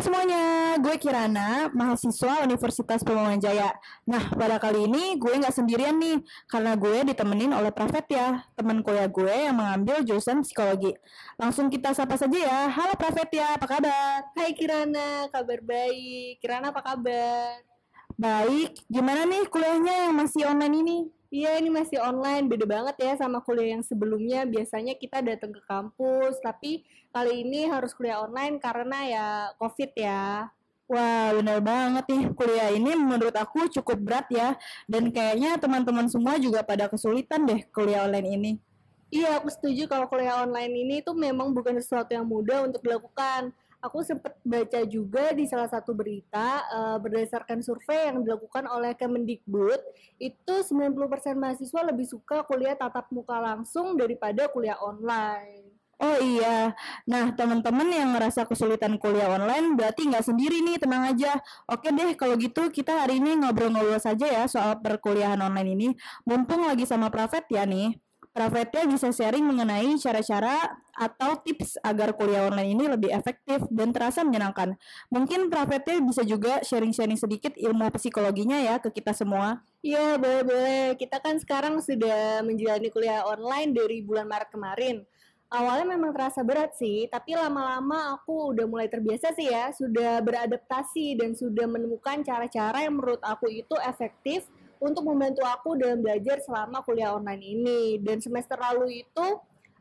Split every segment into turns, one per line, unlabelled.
semuanya, gue Kirana, mahasiswa Universitas Jaya. Nah, pada kali ini gue nggak sendirian nih, karena gue ditemenin oleh Prafet ya, teman kuliah gue yang mengambil jurusan psikologi. Langsung kita sapa saja ya. Halo Prafet ya, apa kabar?
Hai Kirana, kabar baik. Kirana apa kabar?
Baik, gimana nih kuliahnya yang masih online ini?
Iya, ini masih online. Beda banget ya sama kuliah yang sebelumnya. Biasanya kita datang ke kampus, tapi kali ini harus kuliah online karena ya COVID ya.
Wah, benar banget nih. Kuliah ini menurut aku cukup berat ya. Dan kayaknya teman-teman semua juga pada kesulitan deh kuliah online ini.
Iya, aku setuju kalau kuliah online ini tuh memang bukan sesuatu yang mudah untuk dilakukan aku sempat baca juga di salah satu berita uh, berdasarkan survei yang dilakukan oleh Kemendikbud itu 90% mahasiswa lebih suka kuliah tatap muka langsung daripada kuliah online.
Oh iya, nah teman-teman yang ngerasa kesulitan kuliah online berarti nggak sendiri nih, tenang aja. Oke deh, kalau gitu kita hari ini ngobrol-ngobrol saja ya soal perkuliahan online ini. Mumpung lagi sama Prafet ya nih. Pravetya bisa sharing mengenai cara-cara atau tips agar kuliah online ini lebih efektif dan terasa menyenangkan. Mungkin Pravetya bisa juga sharing-sharing sedikit ilmu psikologinya ya ke kita semua.
Iya, boleh-boleh. Kita kan sekarang sudah menjalani kuliah online dari bulan Maret kemarin. Awalnya memang terasa berat sih, tapi lama-lama aku udah mulai terbiasa sih ya, sudah beradaptasi dan sudah menemukan cara-cara yang menurut aku itu efektif untuk membantu aku dalam belajar selama kuliah online ini. Dan semester lalu itu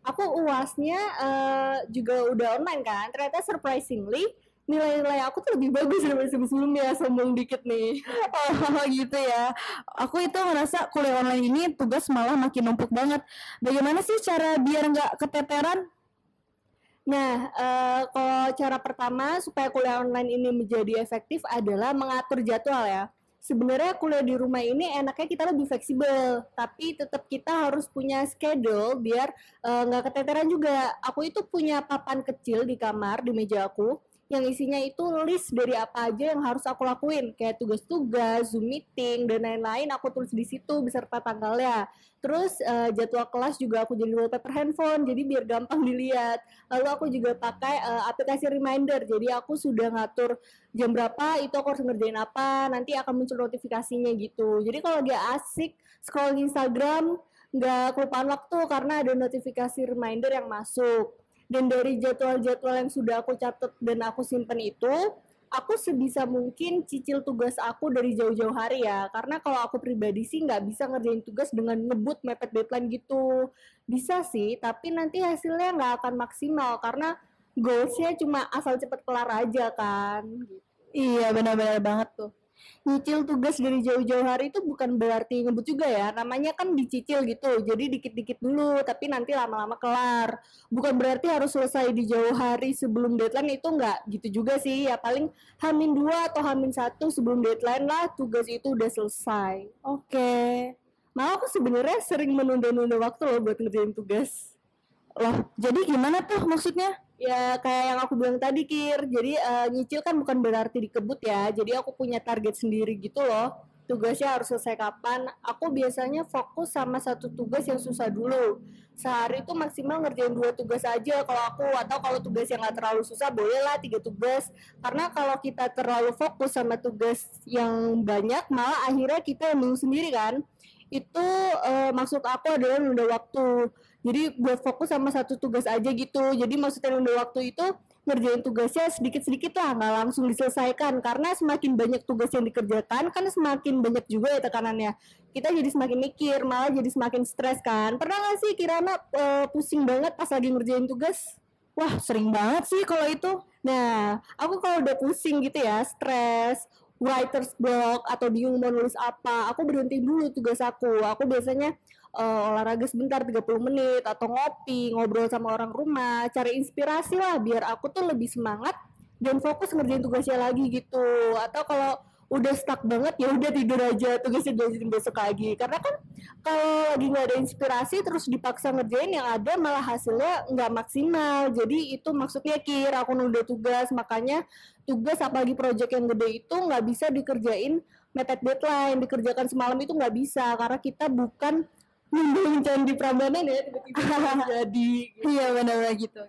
aku uasnya uh, juga udah online kan. Ternyata surprisingly nilai-nilai aku tuh lebih bagus daripada sebelum-sebelumnya. Sombong dikit nih.
Oh gitu ya. Aku itu merasa kuliah online ini tugas malah makin numpuk banget. Bagaimana sih cara biar nggak keteteran?
Nah, uh, kalau cara pertama supaya kuliah online ini menjadi efektif adalah mengatur jadwal ya sebenarnya kuliah di rumah ini enaknya kita lebih fleksibel, tapi tetap kita harus punya schedule biar eh, nggak uh, keteteran juga. Aku itu punya papan kecil di kamar di meja aku yang isinya itu list dari apa aja yang harus aku lakuin kayak tugas-tugas, Zoom meeting dan lain-lain aku tulis di situ beserta tanggalnya. Terus uh, jadwal kelas juga aku jadi wallpaper handphone jadi biar gampang dilihat. Lalu aku juga pakai uh, aplikasi reminder jadi aku sudah ngatur jam berapa itu aku harus ngerjain apa, nanti akan muncul notifikasinya gitu. Jadi kalau lagi asik scroll Instagram nggak kelupaan waktu karena ada notifikasi reminder yang masuk dan dari jadwal-jadwal yang sudah aku catat dan aku simpen itu aku sebisa mungkin cicil tugas aku dari jauh-jauh hari ya. Karena kalau aku pribadi sih nggak bisa ngerjain tugas dengan ngebut mepet deadline gitu. Bisa sih tapi nanti hasilnya nggak akan maksimal karena goalsnya cuma asal cepet kelar aja kan
iya benar-benar banget tuh
nyicil tugas dari jauh-jauh hari itu bukan berarti ngebut juga ya. Namanya kan dicicil gitu jadi dikit-dikit dulu tapi nanti lama-lama kelar. Bukan berarti harus selesai di jauh hari sebelum deadline itu enggak gitu juga sih. Ya paling hamin dua atau hamin satu sebelum deadline lah tugas itu udah selesai.
Oke. Okay.
malah aku sebenarnya sering menunda-nunda waktu loh buat ngerjain tugas
loh jadi gimana tuh maksudnya?
Ya kayak yang aku bilang tadi Kir. Jadi uh, nyicil kan bukan berarti dikebut ya. Jadi aku punya target sendiri gitu loh. Tugasnya harus selesai kapan? Aku biasanya fokus sama satu tugas yang susah dulu. Sehari itu maksimal ngerjain dua tugas aja. Kalau aku atau kalau tugas yang gak terlalu susah boleh lah tiga tugas. Karena kalau kita terlalu fokus sama tugas yang banyak malah akhirnya kita yang sendiri kan. Itu uh, maksud aku adalah nunda waktu jadi buat fokus sama satu tugas aja gitu. Jadi maksudnya nunda waktu itu ngerjain tugasnya sedikit-sedikit lah nggak langsung diselesaikan. Karena semakin banyak tugas yang dikerjakan kan semakin banyak juga ya tekanannya. Kita jadi semakin mikir malah jadi semakin stres kan. Pernah nggak sih Kirana uh, pusing banget pas lagi ngerjain tugas?
Wah sering banget sih kalau itu.
Nah aku kalau udah pusing gitu ya stres writer's block atau bingung mau nulis apa, aku berhenti dulu tugas aku. Aku biasanya uh, olahraga sebentar 30 menit atau ngopi, ngobrol sama orang rumah, cari inspirasi lah biar aku tuh lebih semangat dan fokus ngerjain tugasnya lagi gitu. Atau kalau udah stuck banget ya udah tidur aja tugasnya dilanjutin besok lagi. Karena kan kalau lagi nggak ada inspirasi terus dipaksa ngerjain yang ada malah hasilnya nggak maksimal. Jadi itu maksudnya kira aku nunda tugas. Makanya tugas apalagi project yang gede itu nggak bisa dikerjain mepet deadline. Dikerjakan semalam itu nggak bisa karena kita bukan membangun candi Prambanan ya tiba-tiba
jadi. Iya benar-benar gitu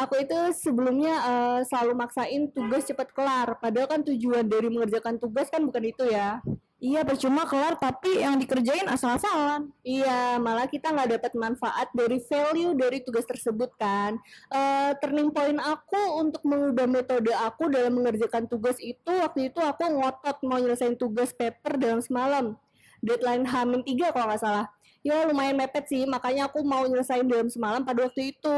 Aku itu sebelumnya uh, selalu maksain tugas cepat kelar, padahal kan tujuan dari mengerjakan tugas kan bukan itu ya.
Iya percuma kelar tapi yang dikerjain asal-asalan.
Iya malah kita nggak dapat manfaat dari value dari tugas tersebut kan. Uh, turning point aku untuk mengubah metode aku dalam mengerjakan tugas itu waktu itu aku ngotot mau nyelesain tugas paper dalam semalam. Deadline Hamin 3 kalau nggak salah. Ya lumayan mepet sih makanya aku mau nyelesain dalam semalam pada waktu itu.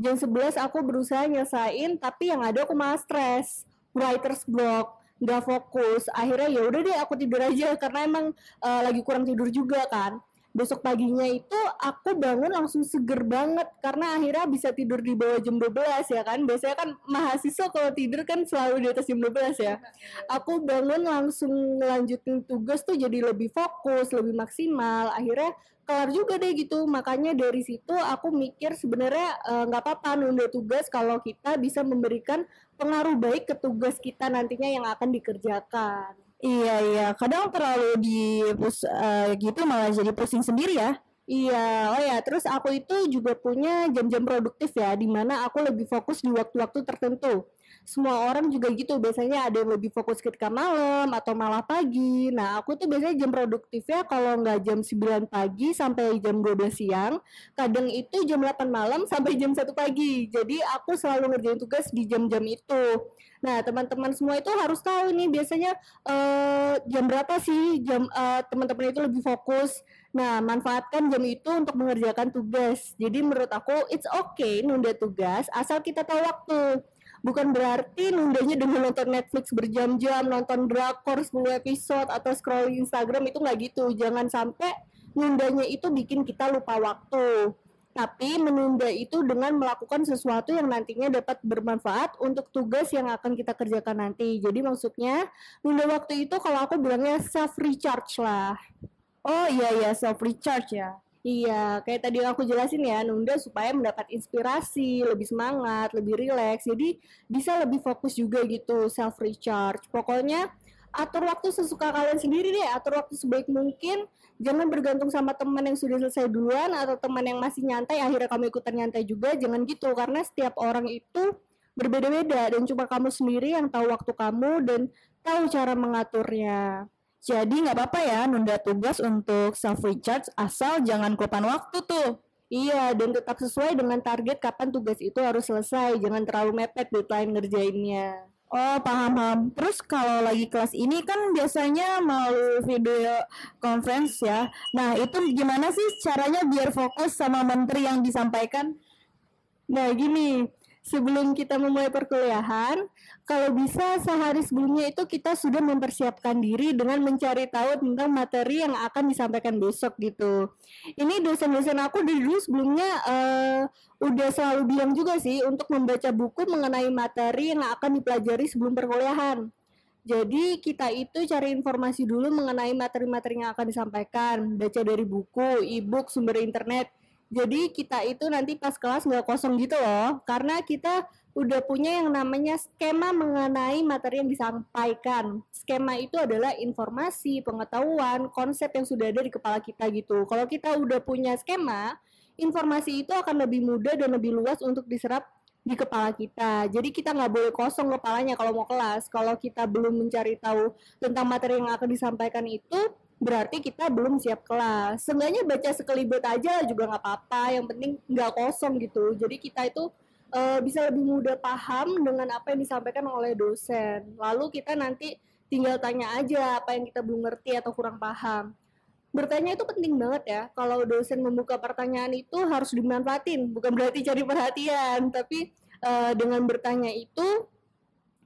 Jam 11 aku berusaha nyelesain tapi yang ada aku malah stres. Writer's block nggak fokus. Akhirnya ya udah deh aku tidur aja. Karena emang uh, lagi kurang tidur juga kan besok paginya itu aku bangun langsung seger banget karena akhirnya bisa tidur di bawah jam 12 ya kan? Biasanya kan mahasiswa kalau tidur kan selalu di atas jam 12 ya. Aku bangun langsung lanjutin tugas tuh jadi lebih fokus lebih maksimal. Akhirnya kelar juga deh gitu. Makanya dari situ aku mikir sebenarnya eh, nggak uh, apa-apa nunda tugas kalau kita bisa memberikan pengaruh baik ke tugas kita nantinya yang akan dikerjakan
iya iya. Kadang terlalu di uh, gitu malah jadi pusing sendiri ya
Iya, oh ya, terus aku itu juga punya jam-jam produktif ya, di mana aku lebih fokus di waktu-waktu tertentu. Semua orang juga gitu biasanya ada yang lebih fokus ketika malam atau malah pagi. Nah aku tuh biasanya jam produktifnya kalau nggak jam 9 pagi sampai jam 12 siang kadang itu jam 8 malam sampai jam 1 pagi. Jadi aku selalu ngerjain tugas di jam-jam itu. Nah, teman-teman semua itu harus tahu nih biasanya uh, jam berapa sih jam uh, teman-teman itu lebih fokus. Nah, manfaatkan jam itu untuk mengerjakan tugas. Jadi menurut aku it's okay nunda tugas asal kita tahu waktu bukan berarti nundanya dengan nonton Netflix berjam-jam, nonton drakor 10 episode atau scrolling Instagram itu nggak gitu. Jangan sampai nundanya itu bikin kita lupa waktu. Tapi menunda itu dengan melakukan sesuatu yang nantinya dapat bermanfaat untuk tugas yang akan kita kerjakan nanti. Jadi maksudnya nunda waktu itu kalau aku bilangnya self recharge lah.
Oh iya iya self recharge ya.
Iya, kayak tadi aku jelasin ya, nunda supaya mendapat inspirasi, lebih semangat, lebih rileks. Jadi bisa lebih fokus juga gitu, self recharge. Pokoknya atur waktu sesuka kalian sendiri deh, atur waktu sebaik mungkin. Jangan bergantung sama teman yang sudah selesai duluan atau teman yang masih nyantai akhirnya kamu ikutan nyantai juga. Jangan gitu karena setiap orang itu berbeda-beda dan cuma kamu sendiri yang tahu waktu kamu dan tahu cara mengaturnya.
Jadi nggak apa-apa ya nunda tugas untuk self recharge asal jangan kelupaan waktu tuh.
Iya, dan tetap sesuai dengan target kapan tugas itu harus selesai. Jangan terlalu mepet deadline ngerjainnya.
Oh, paham, paham. Terus kalau lagi kelas ini kan biasanya melalui video conference ya. Nah, itu gimana sih caranya biar fokus sama menteri yang disampaikan?
Nah, gini, sebelum kita memulai perkuliahan, kalau bisa sehari sebelumnya itu kita sudah mempersiapkan diri dengan mencari tahu tentang materi yang akan disampaikan besok gitu. Ini dosen-dosen aku dari dulu sebelumnya uh, udah selalu bilang juga sih untuk membaca buku mengenai materi yang akan dipelajari sebelum perkuliahan. Jadi kita itu cari informasi dulu mengenai materi-materi yang akan disampaikan, baca dari buku, e-book, sumber internet, jadi kita itu nanti pas kelas nggak kosong gitu loh, karena kita udah punya yang namanya skema mengenai materi yang disampaikan. Skema itu adalah informasi, pengetahuan, konsep yang sudah ada di kepala kita gitu. Kalau kita udah punya skema, informasi itu akan lebih mudah dan lebih luas untuk diserap di kepala kita. Jadi kita nggak boleh kosong kepalanya kalau mau kelas. Kalau kita belum mencari tahu tentang materi yang akan disampaikan itu, berarti kita belum siap kelas. Seenggaknya baca sekelibet aja juga nggak apa-apa, yang penting nggak kosong gitu. Jadi kita itu uh, bisa lebih mudah paham dengan apa yang disampaikan oleh dosen. Lalu kita nanti tinggal tanya aja apa yang kita belum ngerti atau kurang paham. Bertanya itu penting banget ya. Kalau dosen membuka pertanyaan itu harus dimanfaatin, bukan berarti cari perhatian, tapi uh, dengan bertanya itu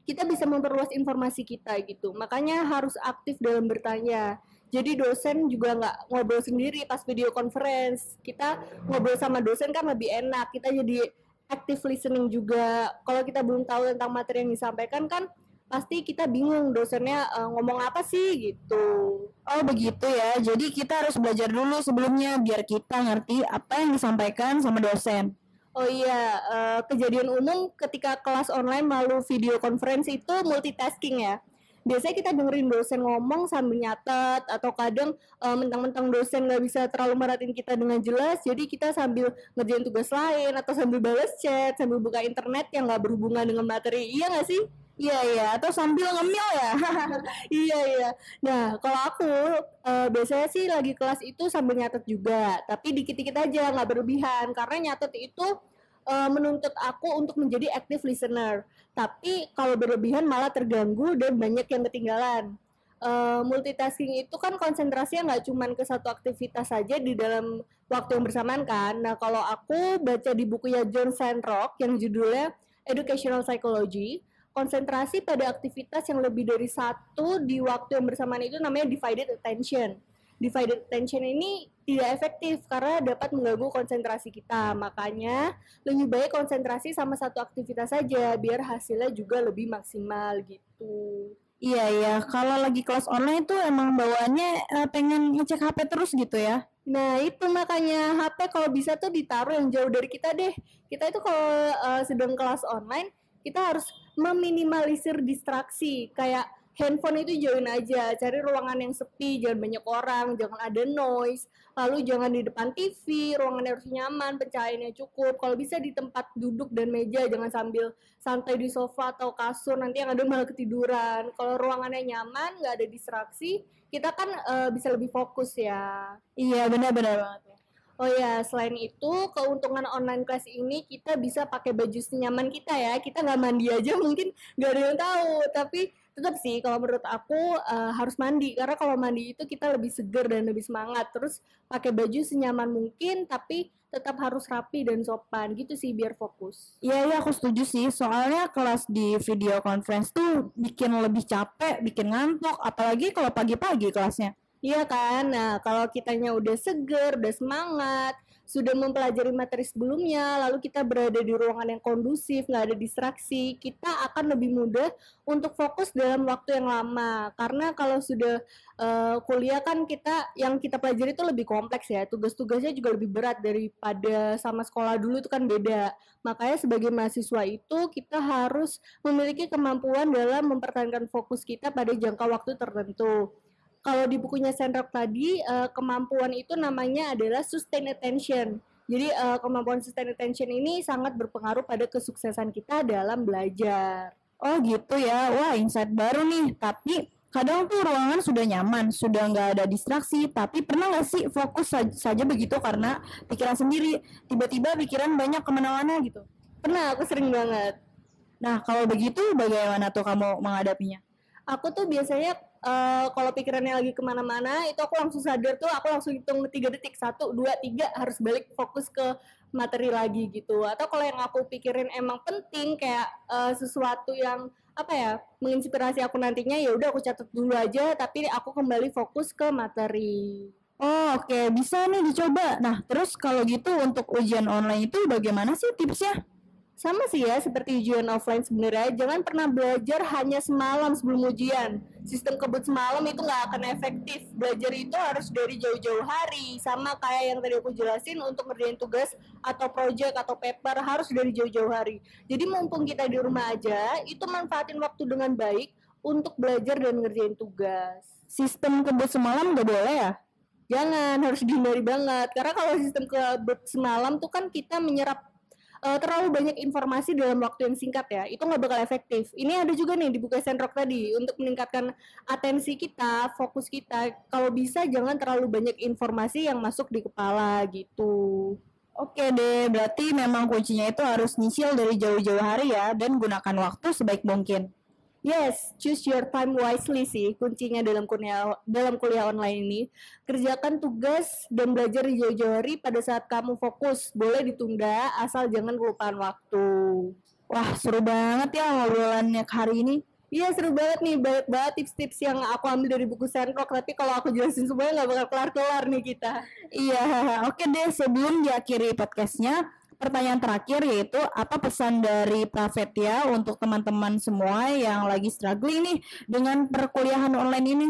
kita bisa memperluas informasi kita gitu. Makanya harus aktif dalam bertanya jadi dosen juga nggak ngobrol sendiri pas video conference kita ngobrol sama dosen kan lebih enak kita jadi active listening juga kalau kita belum tahu tentang materi yang disampaikan kan pasti kita bingung dosennya uh, ngomong apa sih gitu.
Oh begitu ya. Jadi kita harus belajar dulu sebelumnya biar kita ngerti apa yang disampaikan sama dosen.
Oh iya, uh, kejadian umum ketika kelas online melalui video conference itu multitasking ya. Biasanya kita dengerin dosen ngomong sambil nyatet atau kadang uh, mentang-mentang dosen nggak bisa terlalu merhatiin kita dengan jelas jadi kita sambil ngerjain tugas lain atau sambil balas chat sambil buka internet yang nggak berhubungan dengan materi iya nggak sih
Iya iya atau sambil ngemil ya.
iya iya. Nah kalau aku uh, biasanya sih lagi kelas itu sambil nyatet juga, tapi dikit-dikit aja nggak berlebihan karena nyatet itu uh, menuntut aku untuk menjadi active listener. Tapi kalau berlebihan malah terganggu dan banyak yang ketinggalan. Uh, multitasking itu kan konsentrasinya nggak cuma ke satu aktivitas saja di dalam waktu yang bersamaan kan. Nah kalau aku baca di bukunya John Sandrock yang judulnya Educational Psychology, konsentrasi pada aktivitas yang lebih dari satu di waktu yang bersamaan itu namanya divided attention. Divided attention ini tidak efektif karena dapat mengganggu konsentrasi kita. Makanya lebih baik konsentrasi sama satu aktivitas saja biar hasilnya juga lebih maksimal gitu.
Iya iya, kalau lagi kelas online itu emang bawaannya uh, pengen ngecek HP terus gitu ya.
Nah itu makanya HP kalau bisa tuh ditaruh yang jauh dari kita deh. Kita itu kalau uh, sedang kelas online kita harus meminimalisir distraksi kayak handphone itu jauhin aja cari ruangan yang sepi jangan banyak orang jangan ada noise. Lalu jangan di depan TV ruangan harus nyaman pencahayaannya cukup. Kalau bisa di tempat duduk dan meja jangan sambil santai di sofa atau kasur nanti yang ada malah ketiduran. Kalau ruangannya nyaman nggak ada distraksi kita kan uh, bisa lebih fokus ya.
Iya benar-benar banget
Oh ya, selain itu keuntungan online class ini kita bisa pakai baju senyaman kita ya. Kita nggak mandi aja mungkin nggak ada yang tahu, tapi tetap sih kalau menurut aku uh, harus mandi karena kalau mandi itu kita lebih seger dan lebih semangat. Terus pakai baju senyaman mungkin tapi tetap harus rapi dan sopan gitu sih biar fokus.
Iya iya aku setuju sih. Soalnya kelas di video conference tuh bikin lebih capek, bikin ngantuk apalagi kalau pagi-pagi kelasnya.
Iya kan? Nah, kalau kitanya udah seger, udah semangat, sudah mempelajari materi sebelumnya, lalu kita berada di ruangan yang kondusif, nggak ada distraksi, kita akan lebih mudah untuk fokus dalam waktu yang lama. Karena kalau sudah uh, kuliah kan kita yang kita pelajari itu lebih kompleks ya, tugas-tugasnya juga lebih berat daripada sama sekolah dulu itu kan beda. Makanya sebagai mahasiswa itu kita harus memiliki kemampuan dalam mempertahankan fokus kita pada jangka waktu tertentu kalau di bukunya Sandrock tadi uh, kemampuan itu namanya adalah sustain attention. Jadi uh, kemampuan sustain attention ini sangat berpengaruh pada kesuksesan kita dalam belajar.
Oh gitu ya, wah insight baru nih. Tapi kadang tuh ruangan sudah nyaman, sudah nggak ada distraksi, tapi pernah nggak sih fokus saja begitu karena pikiran sendiri, tiba-tiba pikiran banyak ke mana-mana gitu?
Pernah, aku sering banget.
Nah kalau begitu bagaimana tuh kamu menghadapinya?
Aku tuh biasanya uh, kalau pikirannya lagi ke mana-mana itu aku langsung sadar tuh aku langsung hitung tiga detik satu dua tiga harus balik fokus ke materi lagi gitu atau kalau yang aku pikirin emang penting kayak uh, sesuatu yang apa ya menginspirasi aku nantinya ya udah aku catat dulu aja tapi aku kembali fokus ke materi
Oh oke okay. bisa nih dicoba. Nah terus kalau gitu untuk ujian online itu bagaimana sih tipsnya?
Sama sih ya, seperti ujian offline sebenarnya, jangan pernah belajar hanya semalam sebelum ujian. Sistem kebut semalam itu nggak akan efektif. Belajar itu harus dari jauh-jauh hari. Sama kayak yang tadi aku jelasin, untuk ngerjain tugas atau project atau paper harus dari jauh-jauh hari. Jadi mumpung kita di rumah aja, itu manfaatin waktu dengan baik untuk belajar dan ngerjain tugas.
Sistem kebut semalam nggak boleh ya?
Jangan, harus dihindari banget. Karena kalau sistem kebut semalam tuh kan kita menyerap uh, terlalu banyak informasi dalam waktu yang singkat ya, itu nggak bakal efektif. Ini ada juga nih di buku Sandrock tadi untuk meningkatkan atensi kita, fokus kita. Kalau bisa jangan terlalu banyak informasi yang masuk di kepala gitu.
Oke deh, berarti memang kuncinya itu harus nyicil dari jauh-jauh hari ya dan gunakan waktu sebaik mungkin.
Yes, choose your time wisely sih kuncinya dalam kuliah dalam kuliah online ini. Kerjakan tugas dan belajar di jauh-jauh hari pada saat kamu fokus. Boleh ditunda asal jangan kelupaan waktu.
Wah, seru banget ya ngobrolannya hari ini.
Iya seru banget nih, banyak banget tips-tips yang aku ambil dari buku Sandrock. Tapi kalau aku jelasin semuanya nggak bakal kelar-kelar nih kita.
Iya, oke deh sebelum diakhiri podcastnya, pertanyaan terakhir yaitu apa pesan dari Pravetya untuk teman-teman semua yang lagi struggling nih dengan perkuliahan online ini?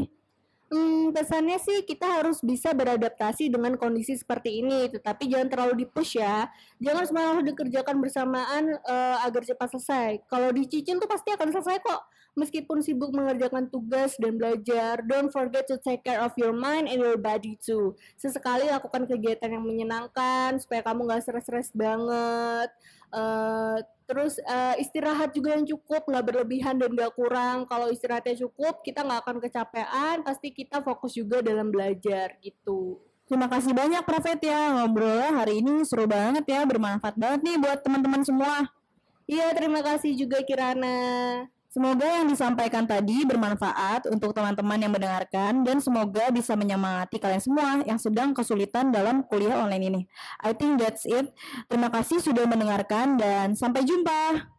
Hmm, pesannya sih kita harus bisa beradaptasi dengan kondisi seperti ini, tetapi jangan terlalu dipush ya. Jangan semua harus dikerjakan bersamaan uh, agar cepat selesai. Kalau dicicil tuh pasti akan selesai kok. Meskipun sibuk mengerjakan tugas dan belajar, don't forget to take care of your mind and your body too. Sesekali lakukan kegiatan yang menyenangkan supaya kamu nggak stres-stres banget. Uh, terus uh, istirahat juga yang cukup, nggak berlebihan dan nggak kurang. Kalau istirahatnya cukup, kita nggak akan kecapean. Pasti kita fokus juga dalam belajar gitu.
Terima kasih banyak Profet ya ngobrolnya hari ini seru banget ya, bermanfaat banget nih buat teman-teman semua.
Iya, terima kasih juga Kirana.
Semoga yang disampaikan tadi bermanfaat untuk teman-teman yang mendengarkan dan semoga bisa menyemangati kalian semua yang sedang kesulitan dalam kuliah online ini. I think that's it. Terima kasih sudah mendengarkan dan sampai jumpa.